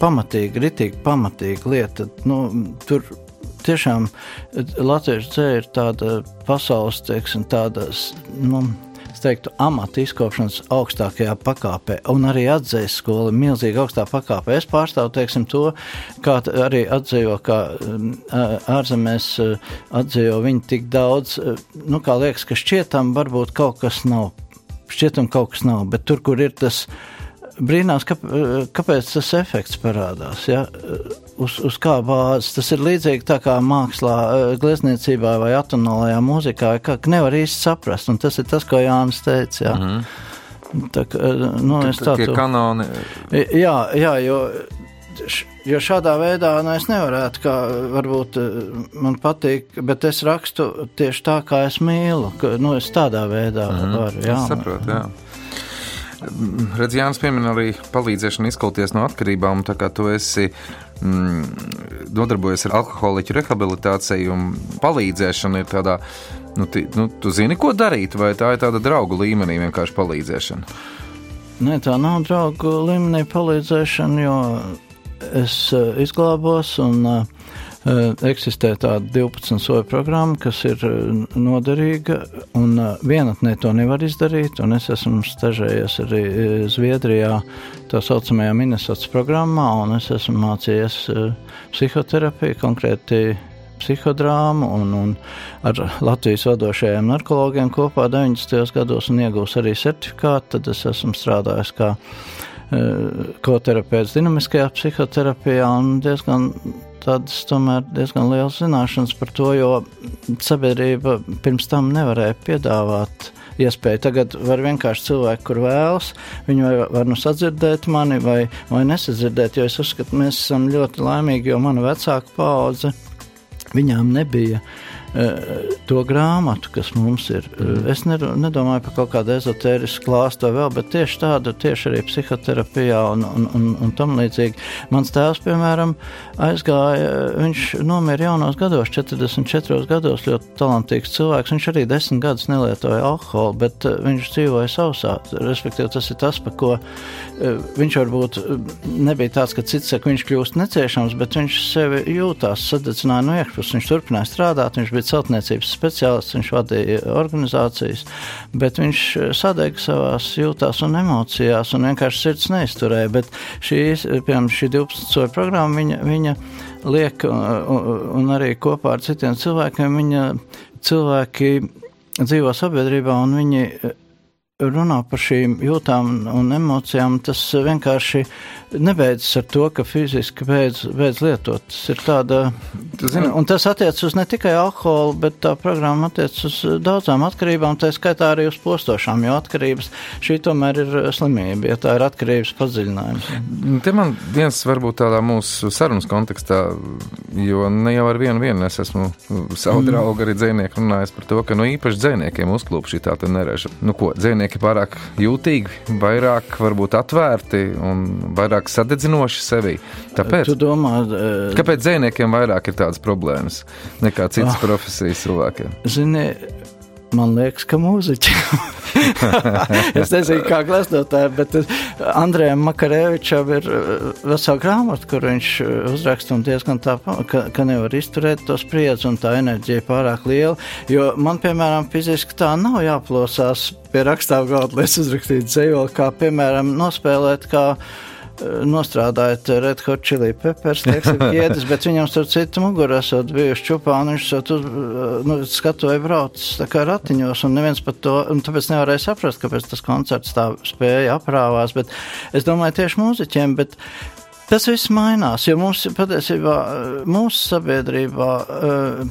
pamatīga, ritīgi pamatīga lieta. Nu, tur tiešām latviešu dzēja ir tāda pasaules, teiksim, tāda, nu, es teiktu, amata izkopšanas augstākajā pakāpē, un arī atzīst skola milzīgi augstā pakāpē. Es pārstāvu, teiksim, to, kā arī atzīvo, kā ārzemēs atzīvo viņi tik daudz, nu, kā liekas, ka šķietam varbūt kaut kas nav, šķietam kaut kas nav, bet tur, kur ir tas, brīnās, ka, kāpēc tas efekts parādās. Ja? Uz, uz kā bāzes tas ir līdzīgi tā kā mākslā, glezniecībā vai atonālajā mūzikā, ka nevar īsti saprast. Un tas ir tas, ko Jānis teica. Ja? Mm. Tā, nu, es tādu kanoni. Jā, jā, jo, jo šādā veidā nu, es nevarētu, kā varbūt man patīk, bet es rakstu tieši tā, kā es mīlu. Ka, nu, es tādā veidā mm varu. Jā, es saprotu, jā. Redz, Jānis piemin arī palīdzēšanu izkauties no atkarībām, tā kā tu esi mm, nodarbojies ar alkoholiķu rehabilitāciju un palīdzēšanu ir tādā, nu, ti, nu, tu zini, ko darīt, vai tā ir tāda draugu līmenī vienkārši palīdzēšana? Nē, tā nav draugu līmenī palīdzēšana, jo es uh, izglābos un uh, Eh, eksistē tāda 12 soļu programma, kas ir eh, noderīga, un eh, vienatnē to nevar izdarīt, es esmu stažējies arī Zviedrijā tā saucamajā Minnesotas programmā, un es esmu mācījies psihoterapiju, konkrēti psihodrāmu un, un ar Latvijas vadošajiem narkologiem kopā 90. gados un iegūs arī certifikātu, tad es esmu strādājis kā koterapeits dinamiskajā psihoterapijā un diezgan tādas tomēr diezgan liels zināšanas par to, jo sabiedrība pirms tam nevarēja piedāvāt iespēju. Tagad var vienkārši cilvēki, kur vēlas, viņi var, var nu sadzirdēt mani vai, vai nesadzirdēt, jo es uzskatu, mēs esam ļoti laimīgi, jo mana vecāka paudze, viņām nebija uh, to grāmatu, kas mums ir. Mm. Es nedomāju par kaut kādu ezotērisku klāstu vai vēl, bet tieši tādu, tieši arī psihoterapijā un, un, un, un tam līdzīgi. Mans tēvs, piemēram, aizgāja, viņš nomira jaunos gados, 44 gados, ļoti talantīgs cilvēks. Viņš arī desmit gadus nelietoja alkoholu, bet eh, viņš dzīvoja sausā. Respektīvi, tas ir tas, par ko viņš varbūt nebija tāds, ka cits saka, viņš kļūst neciešams, bet viņš sevi jūtās sadedzināja no iekšpuses. Viņš turpināja strādāt, viņš bija bija celtniecības speciālists, viņš vadīja organizācijas, bet viņš sadega savās jūtās un emocijās un vienkārši sirds neizturēja. Bet šīs, piemēram, šī 12 soļu programma, viņa, viņa liek un, un arī kopā ar citiem cilvēkiem, viņa cilvēki dzīvo sabiedrībā un viņi runā par šīm jūtām un emocijām, tas vienkārši nebeidzas ar to, ka fiziski beidz, beidz lietot. Tas ir tāda, un tas attiec uz ne tikai alkoholu, bet tā programma attiec uz daudzām atkarībām, tā skaitā arī uz postošām, jo atkarības šī tomēr ir slimība, ja tā ir atkarības padziļinājums. Te man viens varbūt tādā mūsu sarunas kontekstā, jo ne jau ar vienu vienu es esmu savu mm. draugu arī dzēnieku runājis par to, ka nu īpaši dzēniekiem uzklūp šī tā te nereža. Nu ko, dzēnieki pārāk jūtīgi, vairāk varbūt atvērti un vairāk vairāk sadedzinoši sevi. Tāpēc, domā, uh, kāpēc dzēniekiem vairāk ir tādas problēmas nekā citas oh, profesijas cilvēkiem? Zini, Man liekas, ka mūziķi. es nezinu, kā gleznotāji, bet Andrejam Makarevičam ir vesela grāmata, kur viņš uzraksta un diezgan tā, ka, ka nevar izturēt to spriedzi un tā enerģija pārāk liela. Jo man, piemēram, fiziski tā nav jāplosās pie rakstāvu galda, lai es uzrakstītu dzējoli, kā, piemēram, nospēlēt kā nostrādājot Red Hot Chili Peppers, teiksim, iedas, bet viņam starp citu muguru esot bijuši čupā, un viņš esot uz, nu, skatuvēja braucis tā kā ratiņos, un neviens pat to, un tāpēc nevarēja saprast, kāpēc tas koncerts tā spēja aprāvās, bet es domāju tieši mūziķiem, bet tas viss mainās, jo mums patiesībā mūsu sabiedrībā uh,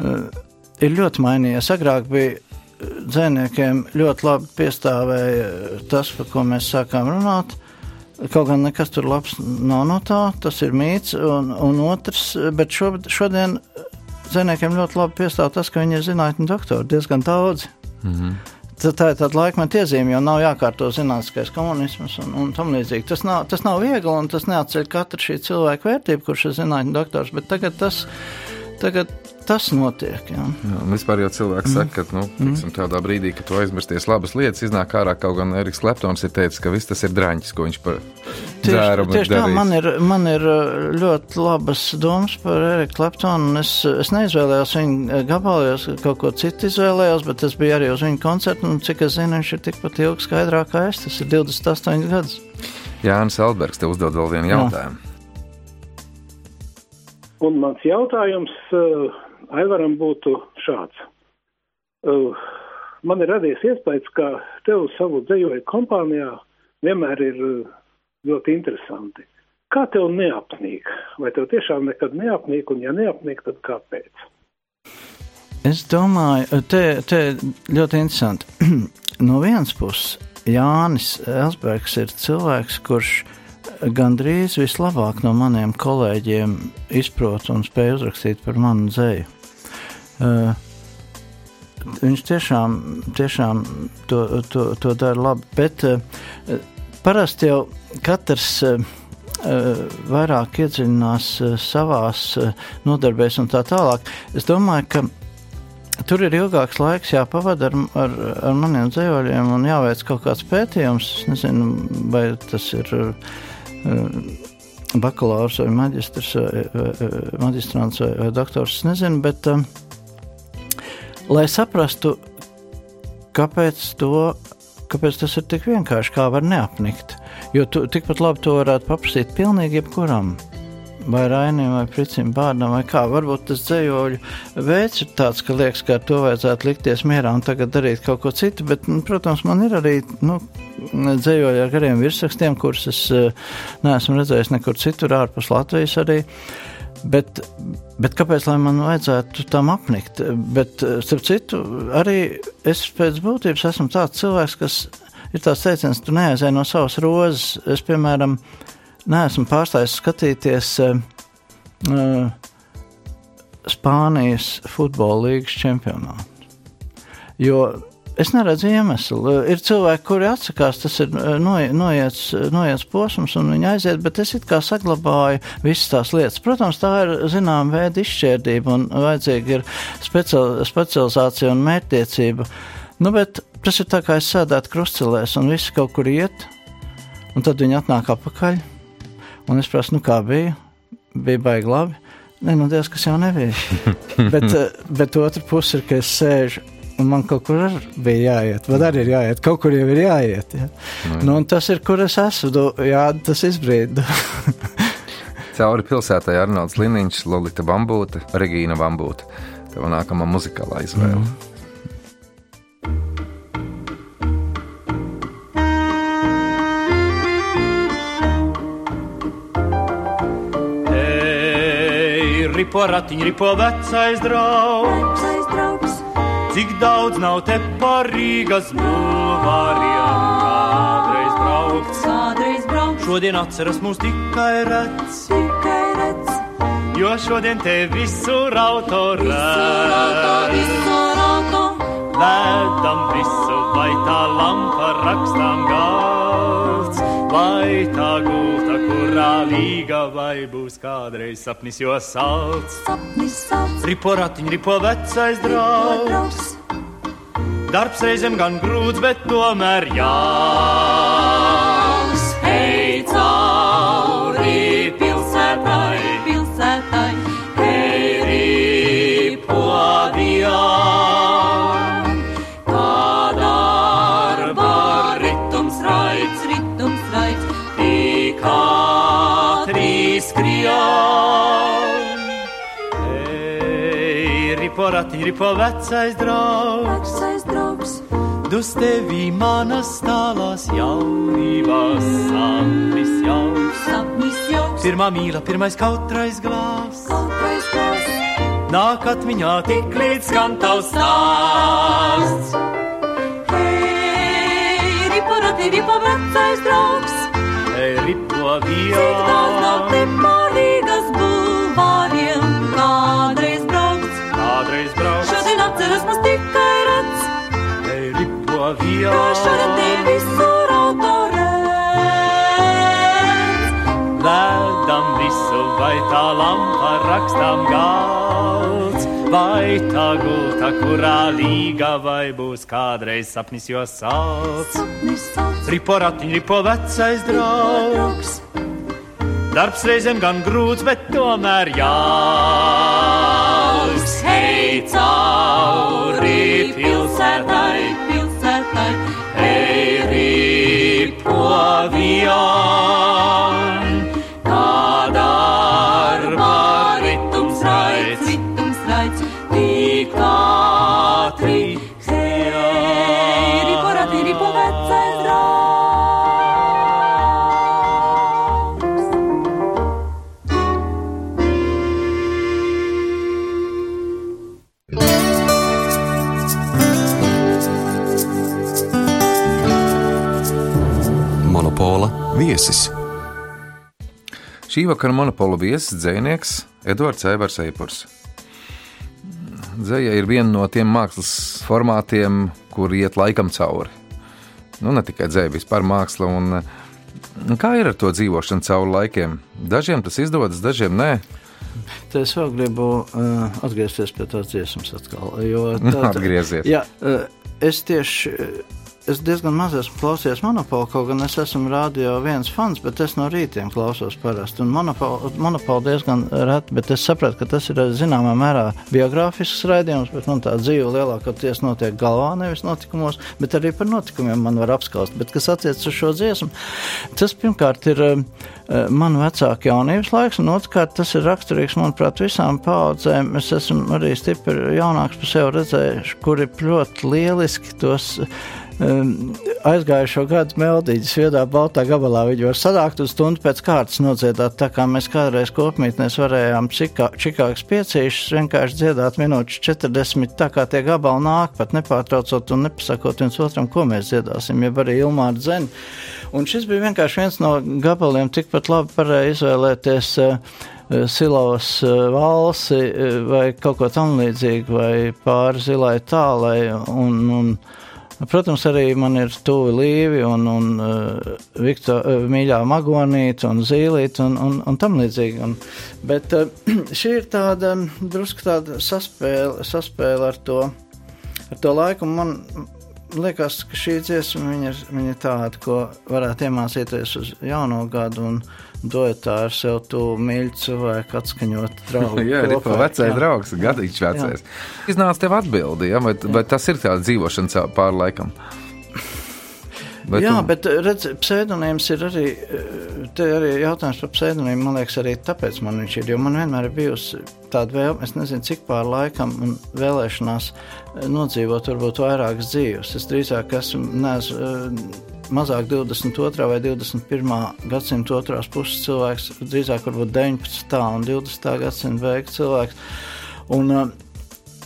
uh, ir ļoti mainījies. Agrāk bija dzēniekiem ļoti labi piestāvēja tas, par ko mēs sākām runāt. Kaut gan nekas tur labs nav no tā, tas ir mīts. Un, un otrs, bet šo, šodien zīmējumiem ļoti labi piestāv tas, ka viņi ir zinātņu doktori diezgan daudz. Mm -hmm. Tā, tā ir tāda laikmeta iezīme, jo nav jākārto zinātniskais komunisms un, un tam līdzīgi. Tas nav, tas nav viegli un tas neatceļ katru šī cilvēka vērtību, kurš ir zinātņu doktors, bet tagad tas, tagad tas notiek. Jā. Jā, vispār jau cilvēks mm. saka, ka nu, tiksim, tādā brīdī, kad tu aizmirsties labas lietas, iznāk ārā kaut gan Eriks Kleptons ir teicis, ka viss tas ir draņķis, ko viņš par dzērumu tieši tā, man ir, man ir ļoti labas domas par Eriku Kleptonu, un es, es neizvēlējos viņa gabalu, es kaut ko citu izvēlējos, bet es biju arī uz viņa koncertu, un cik es zinu, viņš ir tikpat ilgi skaidrāk kā es, tas ir 28 gadus. Jānis Albergs te uzdod vēl vienu jautājumu. Jā. Un mans jautājums uh, Aivaram būtu šāds. Uh, man ir radies iespējas, ka tev savu dzējoju kompānijā vienmēr ir uh, ļoti interesanti. Kā tev neapnīk? Vai tev tiešām nekad neapnīk, un ja neapnīk, tad kāpēc? Es domāju, te, te ļoti interesanti. no vienas puses, Jānis Elsbergs ir cilvēks, kurš gandrīz vislabāk no maniem kolēģiem izprot un spēj uzrakstīt par manu dzēju. Uh, viņš tiešām, tiešām to, to, to dara labi, bet uh, parasti jau katrs uh, vairāk iedziļinās savās nodarbēs un tā tālāk. Es domāju, ka Tur ir ilgāks laiks jāpavada ar, ar, ar maniem dzīvoļiem un jāveic kaut kāds pētījums. Es nezinu, vai tas ir bakalaurs vai maģistrs vai, vai maģistrants vai, vai doktors, es nezinu, bet um, lai saprastu, kāpēc, to, kāpēc tas ir tik vienkārši, kā var neapnikt. Jo tu, tikpat labi to varētu paprasīt pilnīgi jebkuram. Vai Rainim, vai Pricim, Bārnam, vai kā. Varbūt tas dzējoļu veids ir tāds, ka liekas, ka ar to vajadzētu likties mierā un tagad darīt kaut ko citu, bet, nu, protams, man ir arī, nu, dzējoļi ar gariem virsrakstiem, kurus es uh, neesmu redzējis nekur citur ārpus Latvijas arī. Bet, bet kāpēc man vajadzētu tam apnikt? Bet, eh, starp citu, arī es pēc būtības esmu tāds cilvēks, kas ir tāds teiciens, tu neaizēji no savas rozes. Es, piemēram, neesmu pārstājis skatīties uh, Spānijas futbola līgas čempionātu. Jo Es neredzu iemeslu. Ir cilvēki, kuri atsakās, tas ir eh, noiets, noiets posms, un viņi aiziet, bet es it kā saglabāju visas tās lietas. Protams, tā ir zinām veida izšķērdība, un vajadzīga ir special, specializācija un mērķtiecība. Nu, bet tas ir tā kā es sēdētu krustcelēs, un visi kaut kur iet, un tad viņi atnāk apakaļ, un es prasu, nu kā bija? Bija baigi labi. Nē, nu, Dievs, kas jau nebija. bet, eh, bet otra puse ir, ka es sēžu un man kaut kur bija jāiet. Man arī ir jāiet, kaut kur jau ir jāiet. Ja. Nu, nu, tas ir, kur es esmu. Nu, jā, tas izbrīd. Cauri pilsētai Arnolds Liniņš, Lolita Bambūta, Regīna Bambūta. Tev nākamā muzikālā izvēle. Mm. Ripo ratiņ, ripo vecais draugs. Vecais draugs. Cik daudz nav te par Rīgas bulvāriem, kādreiz braukts. Kādreiz braukts. Šodien atceras mūs tikai redz. Tikai redz. Jo šodien te visur auto redz. Vedam visu, vai tā lampa rakstām galds, vai tā gulta, kurā līga, vai būs kādreiz sapnis, jo salds. Sapnis, salds. Ripo ratiņ, ripo vecais draugs. Darbs reizēm gan grūts, bet tomēr jāks. Riporati, ripo vecais draugs. Vecais draugs. Dus tevī manas tālās jaunības sapnis jau. Sapnis jau. Pirmā mīla, pirmais kautrais glābs. Kautrais glābs. Nāk atmiņā tik līdz skan tavs stāsts. Hei, ripo rati, ripo vecais draugs. Hei, ripo vijā. Cik daudz nav te pārīgas vai tā lampa rakstām galds, vai tā gulta, kurā līga vai būs kādreiz sapnis, jo sauc. Ripo ratiņ, ripo vecais draugs. Darbs reizēm gan grūts, bet tomēr jauks. Hei, cauri pilsētai, ripo vion. Šī vakara monopola viesis dzinieks Edvards Evers Eipurs. Dzēja ir viena no tiem mākslas formātiem, kur iet laikam cauri. Nu, ne tikai dzēja, vispār māksla. Un, un kā ir ar to dzīvošanu cauri laikiem? Dažiem tas izdodas, dažiem nē. Te es vēl gribu uh, atgriezties pie tās dziesmas atkal. Jo Nu, atgriezies. Jā, uh, es tieši. Es diezgan maz esmu klausījies monopolu, kaut gan es esmu radio viens fans, bet es no rītiem klausos parasti. Un monopolu, monopolu diezgan reti, bet es sapratu, ka tas ir zināmā mērā biogrāfisks raidījums, bet man tā dzīve lielākoties notiek galvā, nevis notikumos, bet arī par notikumiem man var apskaust. Bet kas attiecas uz šo dziesmu, tas pirmkārt ir uh, man vecāka jaunības laiks, un otrkārt tas ir raksturīgs, manuprāt, visām paudzēm. Es esmu arī stipri jaunāks par sevi redzējuši, kuri ļoti lieliski tos um, aizgājušo gadu meldīģis viedā baltā gabalā. Viņi var sadākt uz stundu pēc kārtas nodziedāt, tā kā mēs kādreiz kopmītnēs varējām čikā, čikāks piecīšus vienkārši dziedāt minūtes 40, tā kā tie gabali nāk, pat nepārtraucot un nepasakot viens otram, ko mēs dziedāsim, jeb arī Ilmāra dzeni. Un šis bija vienkārši viens no gabaliem, tikpat labi varēja izvēlēties uh, Silovas uh, valsi vai kaut ko tam līdzīgu, vai pāri zilai tālai. Un, un, Protams, arī man ir tuvi līvi un, un uh, Viktor, uh, mīļā magonīte un zīlīte un, un, un tam līdzīgi. Un, bet uh, šī ir tāda drusku tāda saspēle, saspēle ar to, ar to laiku. Man liekas, ka šī dziesma viņa viņa tāda, ko varētu iemācīties uz jauno gadu un duetā ar sev tuvu mīļu cilvēku atskaņot draugu. Jā, arī kopā. vecais Jā. draugs, gadīgs vecais. Iznāca tev atbildi, ja? vai, vai tas ir tāds dzīvošana caur- pāri laikam? Vai Jā, tu- bet redz, pseidonīms ir arī, eh, arī jautājums par pseidonīmu, man liekas, arī tāpēc man viņš ir, jo man vienmēr ir bijusi tāda vēlme, es nezinu, cik pār laikam un vēlēšanās eh, nodzīvot varbūt vairākas dzīves. Es drīzāk esmu, neesmu eh, mazāk 22. vai 21. gadsimta otrās puses cilvēks, drīzāk varbūt 19. un 20. gadsimta beigas cilvēks. Un, eh,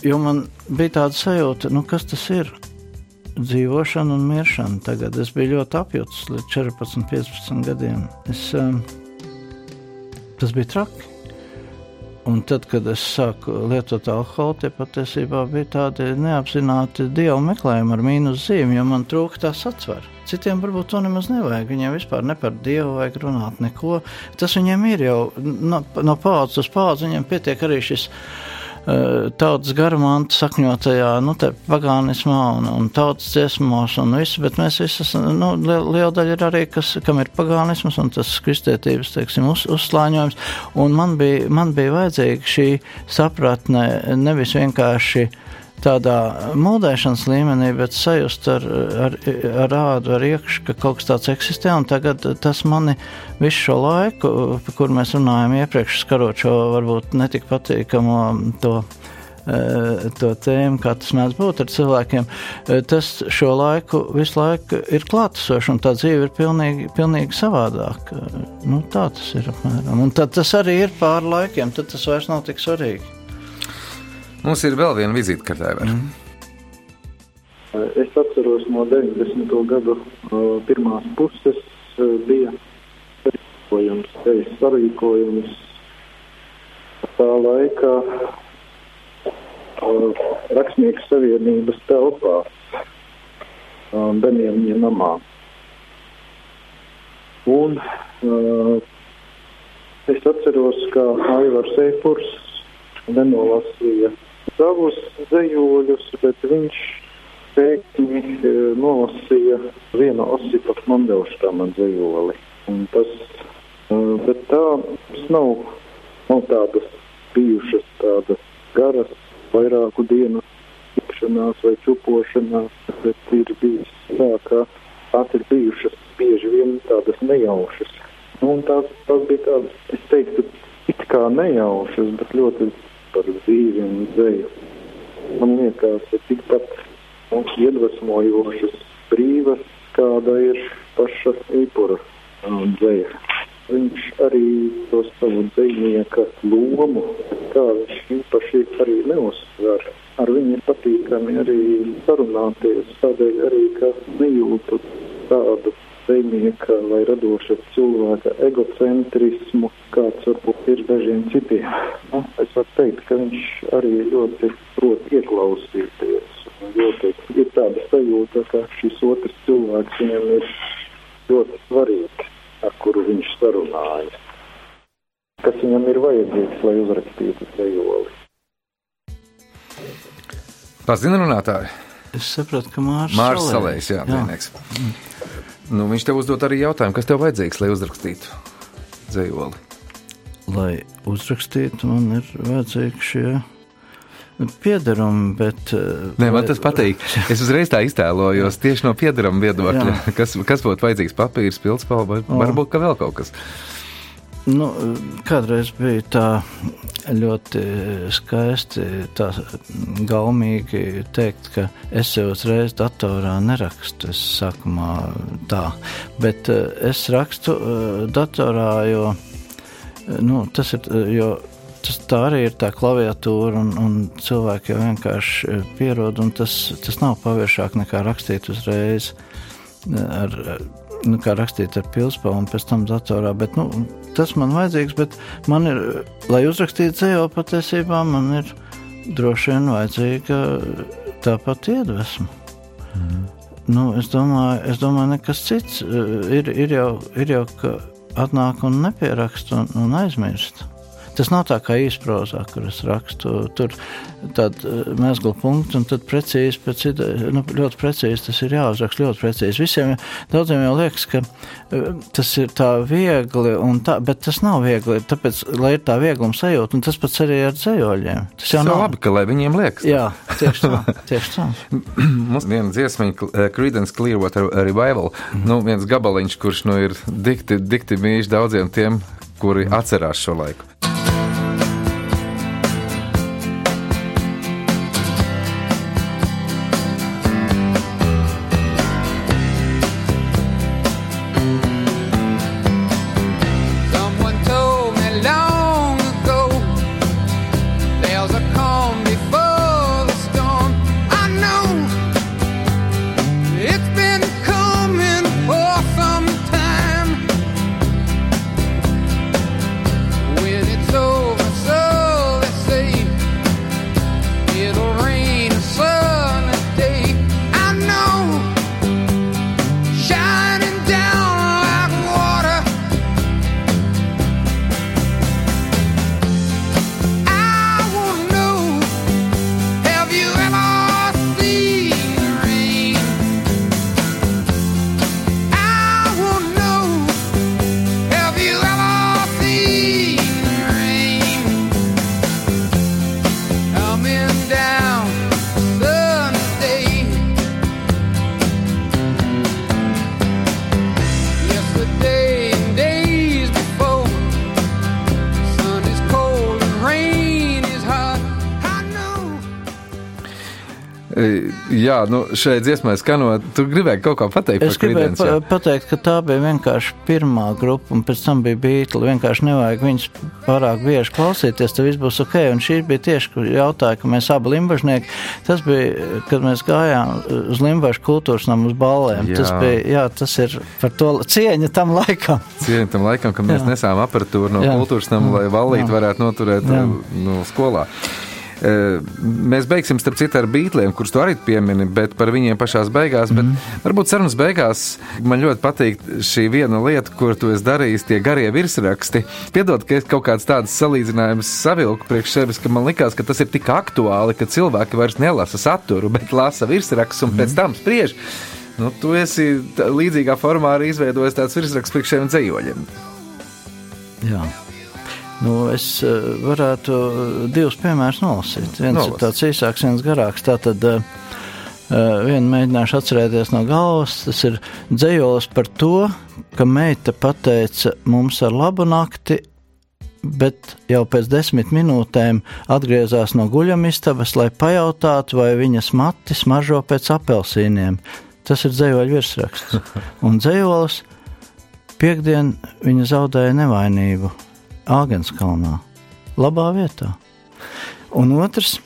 jo man bija tāda sajūta, nu kas tas ir? dzīvošana un miršana. Tagad es biju ļoti apjutis līdz 14, 15 gadiem. Es, um, tas bija traki. Un tad, kad es sāku lietot alkoholu, tie patiesībā bija tādi neapzināti dievu meklējumi ar mīnus zīmi, jo man trūka tā satsvara. Citiem varbūt to nemaz nevajag. Viņiem vispār ne par dievu vajag runāt neko. Tas viņiem ir jau no, no paudzes uz paudzi, viņiem pietiek arī šis tautas garumanta sakņotajā, nu, te pagānismā un, un tautas dziesmos un viss, bet mēs visi esam, nu, liela, liela daļa ir arī, kas, kam ir pagānisms un tas kristietības, teiksim, uz, uzslāņojums, un man bija, man bija vajadzīga šī sapratne nevis vienkārši tādā mūdēšanas līmenī, bet sajust ar, ar, ar ādu, ar iekšā, ka kaut kas tāds eksistē. Tagad tas mani visu šo laiku, par kur mēs runājam iepriekš, skarot šo varbūt netik patīkamo to. eh, To tēmu, kā tas mēdz būt ar cilvēkiem, eh, tas šo laiku visu laiku ir klātesošs, un tā dzīve ir pilnīgi, pilnīgi savādāka. Nu, tā tas ir apmēram. Un tad tas arī ir pāri laikiem, tad tas vairs nav tik svarīgi. Mums ir vēl viena vizītkartē. Mm. Es atceros no 90. gadu uh, pirmās puses bija sarīkojums, tevis sarīkojums tā laikā Rakstnieku savienības telpā Benjamina namā. Un es atceros, ka Aivars Eipurs nenolasīja savus dzējoļus, bet viņš pēkšņi e, nolasīja vienu Osipa Mandelštama dzējoli. Un tas, e, bet tā, nav, nav tādas bijušas tādas garas vairāku dienu tikšanās vai čupošanās, bet ir bijis tā, ka tās ir bijušas bieži vien tādas nejaušas. Nu, un tās, tās bija tādas, es teiktu, it kā nejaušas, bet ļoti par dzīvi un dzēju. Man liekas, ir tikpat nu, iedvesmojošas, brīvas, kāda ir paša īpura um, dzēja. Viņš arī to savu dzinieka lomu, kā viņš īpaši arī neuzsver. Ar viņu ir patīkami arī sarunāties, tādēļ arī, ka nejūtu tādu dzinieka vai radoša cilvēka egocentrismu, kāds varbūt ir dažiem citiem. Nu, es varu teikt, ka viņš arī ļoti prot ieklausīties. Ļoti ir tāda sajūta, ka šis otrs cilvēks viņam ir ļoti svarīgs ar kuru viņš sarunājas. Kas viņam ir vajadzīgs, lai uzrakstītu dzējoli? Pazina runātāju. Es saprotu, ka Mārcis jā. Mm. Nu, viņš tev uzdot arī jautājumu, kas tev vajadzīgs, lai uzrakstītu dzējoli? Lai uzrakstītu, man ir vajadzīgi šie Piedarumi, bet. Eh, Nē, man tas patīk. Es uzreiz tā iztēlojos tieši no piedaruma viedokļa. Kas, kas būtu vajadzīgs? Papīrs, pildspalva, varbūt ka vēl kaut kas. Nu, kādreiz bija tā ļoti skaisti, tā gaumīgi teikt, ka es jau uzreiz datorā nerakstu. Es sākumā tā, bet eh, es rakstu eh, datorā, jo nu, tas ir, jo tas tā arī ir tā klaviatūra, un, un cilvēki jau vienkārši eh, pierod, un tas, tas nav paviršāk nekā rakstīt uzreiz eh, ar, nu, kā rakstīt ar pilspālu un pēc tam datorā, bet, nu, tas man vajadzīgs, bet man ir, lai uzrakstītu dzējo patiesībā, man ir droši vien vajadzīga tāpat iedvesma. Mm. Nu, es domāju, es domāju, nekas cits eh, ir, ir jau, ir jau, ka atnāk un nepierakst un, un aizmirst. Tas nav tā kā īsprozā, kur es rakstu. Tur tāda eh, mezgla punkta, un tad precīzi, pēc nu, ļoti precīzi tas ir jāuzraksta, ļoti precīzi. Visiem daudziem jau liekas, ka eh, tas ir tā viegli, tā, bet tas nav viegli, tāpēc, lai ir tā viegluma sajūta, un tas pats arī ar dzējoļiem. Tas jau nav labi, ka lai viņiem liekas. Jā, tieši tā. tieši tā. Mums viena dziesmiņa, eh, Creedence Clearwater Revival, mm. nu, viens gabaliņš, kurš nu ir dikti, dikti mīļš daudziem tiem, kuri atcerās šo laiku. Nu šai dziesmai skanot, tu gribēji kaut ko pateikt es par gribēju pa pateikt, ka tā bija vienkārši pirmā grupa, un pēc tam bija Beatles. Vienkārši nevajag viņus pārāk bieži klausīties, tad viss būs ok. Un šī bija tieši, jautāja, ka mēs abi limbažnieki, tas bija, kad mēs gājām uz limbažu kultūras namu uz ballēm. Jā. Tas bija, jā, tas ir par to cieņa tam laikam. Cieņa tam laikam, ka mēs jā. nesām aparatūru no jā. kultūras namu, lai vallīt jā. varētu noturēt jā. no skolā. Mēs beigsim, starp citu, ar beigļiem, kurus tu arī piemini, bet par viņiem pašās beigās. Mm. Bet varbūt sarunas beigās man ļoti patīk šī viena lieta, kur tu esi darījis, tie garie virsraksti. Piedod, ka es kaut kādas tādas salīdzinājumus savilku priekš sevis, ka man likās, ka tas ir tik aktuāli, ka cilvēki vairs nelasa saturu, bet lasa virsrakstus un mm. pēc tam spriež. Nu, tu esi līdzīgā formā arī izveidojis tāds virsraksts priekš šiem dzīvoļiem. Jā. Nu, es uh, varētu divus piemērus nolasīt. Viens Nolas. ir tāds īsāks, viens garāks. Tātad uh, vienu mēģināšu atcerēties no galvas. Tas ir dzējolis par to, ka meita pateica mums ar labu nakti, bet jau pēc desmit minūtēm atgriezās no guļamistabas, lai pajautātu, vai viņas mati smaržo pēc apelsīniem. Tas ir dzējoļu virsraksts. Un dzējolis piekdien viņa zaudēja nevainību Āgenskalnā, labā vietā. Un otrs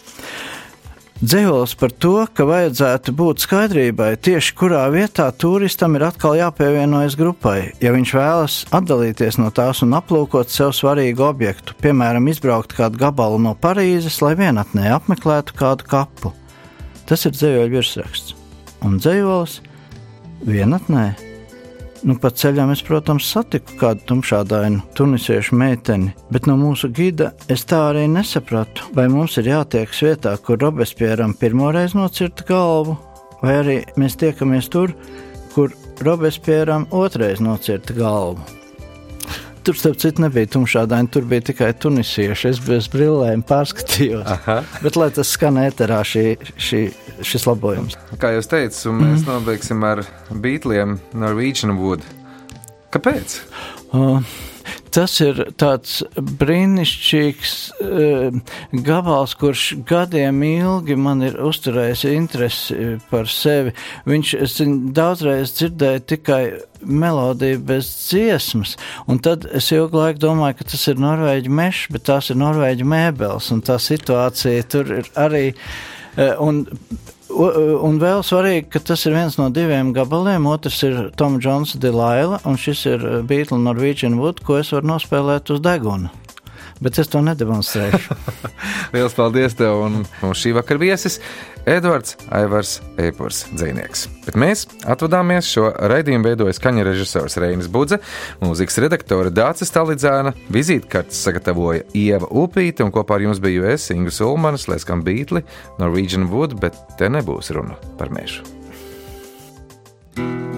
dzējolis par to, ka vajadzētu būt skaidrībai tieši kurā vietā turistam ir atkal jāpievienojas grupai, ja viņš vēlas atdalīties no tās un aplūkot sev svarīgu objektu, piemēram, izbraukt kādu gabalu no Parīzes, lai vienatnē apmeklētu kādu kapu. Tas ir dzējoļu virsraksts un dzējolis vienatnē. Nu, pa ceļam es, protams, satiku kādu tumšādainu tunisiešu meiteni, bet no mūsu gida es tā arī nesapratu, vai mums ir jātiekas vietā, kur Robespieram pirmoreiz nocirta galvu, vai arī mēs tiekamies tur, kur Robespieram otrais nocirta galvu. Tur, starp citu, nebija tumšādaini, tur bija tikai tunisieši. Es bez brillēm pārskatījos. Aha. Bet, lai tas skan ēterā, šī, šī, šis labojums. Kā jau teicu, mēs mm. nobeigsim ar beatliem Norwegian Wood. Kāpēc? Uh, tas ir tāds brīnišķīgs uh, gabals, kurš gadiem ilgi man ir uzturējis interesi par sevi. Viņš, es daudzreiz dzirdēju tikai melodiju bez dziesmas, un tad es ilgu laiku domāju, ka tas ir norvēģi mešs, bet tās ir norvēģi mēbeles, un tā situācija tur ir arī. Uh, un Un vēl svarīgi, ka tas ir viens no diviem gabaliem. Otrs ir Toms Jones Delilah, un šis ir Beatles Norwegian Wood, ko es varu nospēlēt uz deguna. Bet es to nedemonstrēšu. Lielas paldies tev! Un, un šī vakar viesis Edvards Aivars Epurs dzīvnieks. Bet mēs atvadāmies šo raidījumu veidojas kaņa režisors Reinis Budze, mūzikas redaktore Dācis Talidzēna, vizītkartes sagatavoja Ieva Upīte un kopā ar jums biju es, Ingu Sulmanis, Leskam Beatli, Norwegian Wood, bet te nebūs runa par mežu. she told